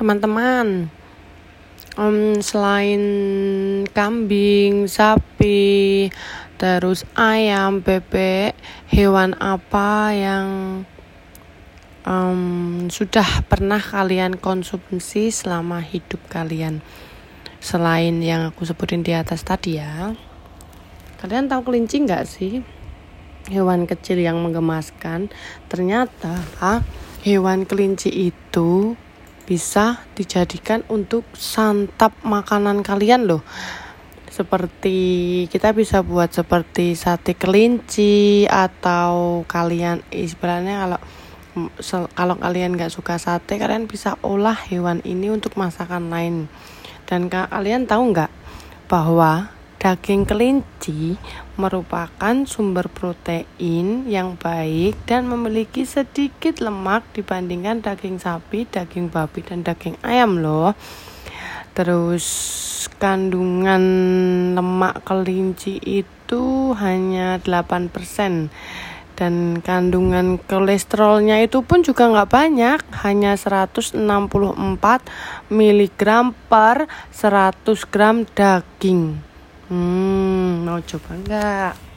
teman-teman. Um, selain kambing sapi terus ayam bebek hewan apa yang um, sudah pernah kalian konsumsi selama hidup kalian? Selain yang aku sebutin di atas tadi ya. Kalian tahu kelinci nggak sih? Hewan kecil yang menggemaskan. Ternyata hewan kelinci itu bisa dijadikan untuk santap makanan kalian loh. Seperti kita bisa buat seperti sate kelinci atau kalian istilahnya kalau kalau kalian nggak suka sate kalian bisa olah hewan ini untuk masakan lain. Dan kalian tahu nggak bahwa Daging kelinci merupakan sumber protein yang baik dan memiliki sedikit lemak dibandingkan daging sapi, daging babi, dan daging ayam loh. Terus kandungan lemak kelinci itu hanya 8% dan kandungan kolesterolnya itu pun juga nggak banyak hanya 164 mg per 100 gram daging Hmm, mau coba nggak?